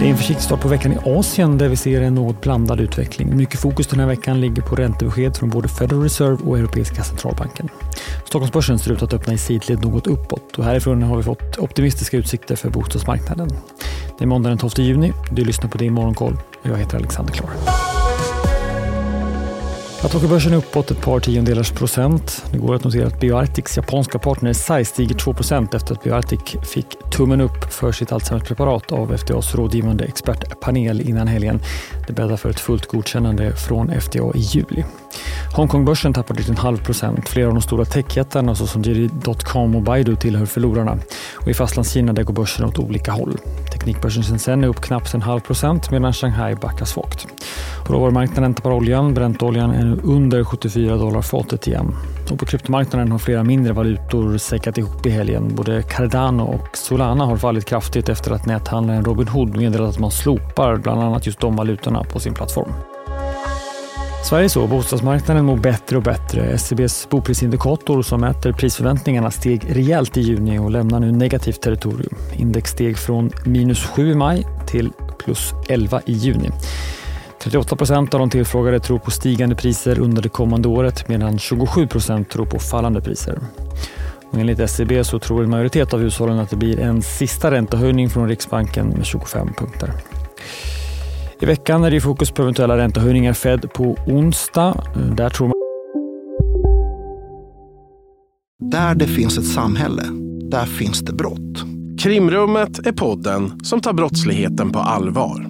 Det är en försiktig start på veckan i Asien där vi ser en något blandad utveckling. Mycket fokus den här veckan ligger på räntebesked från både Federal Reserve och Europeiska centralbanken. Stockholmsbörsen ser ut att öppna i sidled något uppåt och härifrån har vi fått optimistiska utsikter för bostadsmarknaden. Det är måndag den 12 juni. Du lyssnar på det i Morgonkoll och jag heter Alexander Klar. Tokyo-börsen är uppåt ett par tiondelars procent. Det går att notera att Bioartics japanska partner SAI stiger 2% efter att Bioartic fick tummen upp för sitt Alzheimers-preparat av FDAs rådgivande expertpanel innan helgen. Det bäddar för ett fullt godkännande från FDA i juli. Hongkongbörsen tappar drygt en halv procent. Flera av de stora techjättarna såsom JD.com och Baidu tillhör förlorarna. Och I Fastlandskina där går börsen åt olika håll. Teknikbörsen Shenzhen är upp knappt en halv procent medan Shanghai backar svagt. På råvarumarknaden tappar oljan. Brentoljan är nu under 74 dollar fatet igen. Och på kryptomarknaden har flera mindre valutor säckat ihop i helgen. Både Cardano och Solana har fallit kraftigt efter att näthandlaren Robinhood meddelat att man slopar bland annat just de valutorna på sin plattform. Sverige så, bostadsmarknaden mår bättre och bättre. SCBs boprisindikator som mäter prisförväntningarna steg rejält i juni och lämnar nu negativt territorium. Index steg från minus 7 i maj till plus 11 i juni. 38 procent av de tillfrågade tror på stigande priser under det kommande året medan 27 procent tror på fallande priser. Och enligt SCB så tror en majoritet av hushållen att det blir en sista räntehöjning från Riksbanken med 25 punkter. I veckan är det fokus på eventuella räntehöjningar Fed på onsdag. Där tror man... Där det finns ett samhälle, där finns det brott. Krimrummet är podden som tar brottsligheten på allvar.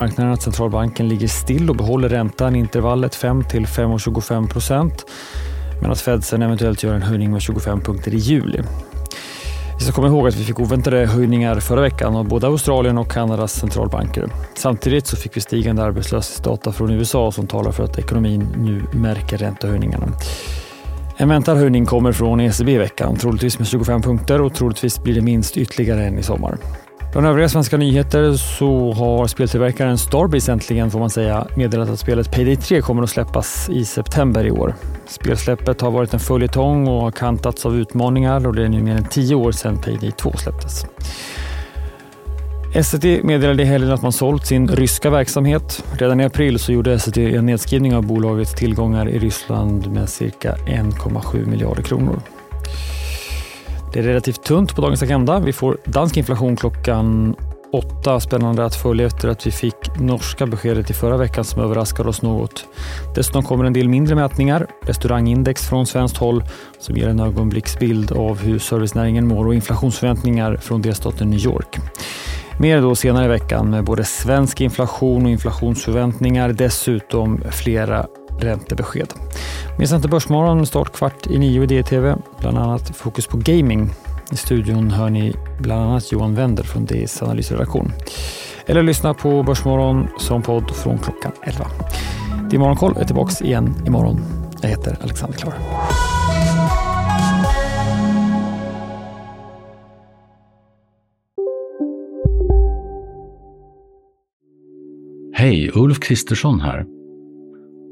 Marknaden att centralbanken ligger still och behåller räntan i intervallet 5 till 5,25 procent men att Fed sen eventuellt gör en höjning med 25 punkter i juli. Vi ska komma ihåg att vi fick oväntade höjningar förra veckan av både Australien och Kanadas centralbanker. Samtidigt så fick vi stigande arbetslöshetsdata från USA som talar för att ekonomin nu märker räntehöjningarna. En väntad höjning kommer från ECB i veckan, troligtvis med 25 punkter och troligtvis blir det minst ytterligare en i sommar. Bland övriga svenska nyheter så har speltillverkaren Starbreeze äntligen får man säga meddelat att spelet Payday 3 kommer att släppas i september i år. Spelsläppet har varit en följetong och har kantats av utmaningar och det är nu mer än tio år sedan Payday 2 släpptes. SCT meddelade i helgen att man sålt sin ryska verksamhet. Redan i april så gjorde SCT en nedskrivning av bolagets tillgångar i Ryssland med cirka 1,7 miljarder kronor. Det är relativt tunt på dagens agenda. Vi får dansk inflation klockan åtta. Spännande att följa efter att vi fick norska beskedet i förra veckan som överraskade oss något. Dessutom kommer en del mindre mätningar. Restaurangindex från svenskt håll som ger en ögonblicksbild av hur servicenäringen mår och inflationsförväntningar från delstaten New York. Mer då senare i veckan med både svensk inflation och inflationsförväntningar. Dessutom flera räntebesked. Med inte Börsmorgon start kvart i nio i DTV. Bland annat fokus på gaming. I studion hör ni bland annat Johan Wender från DIs analysredaktion. Eller lyssna på Börsmorgon som podd från klockan 11. Det Morgonkoll är tillbaka igen imorgon. Jag heter Alexander Klar. Hej, Ulf Kristersson här.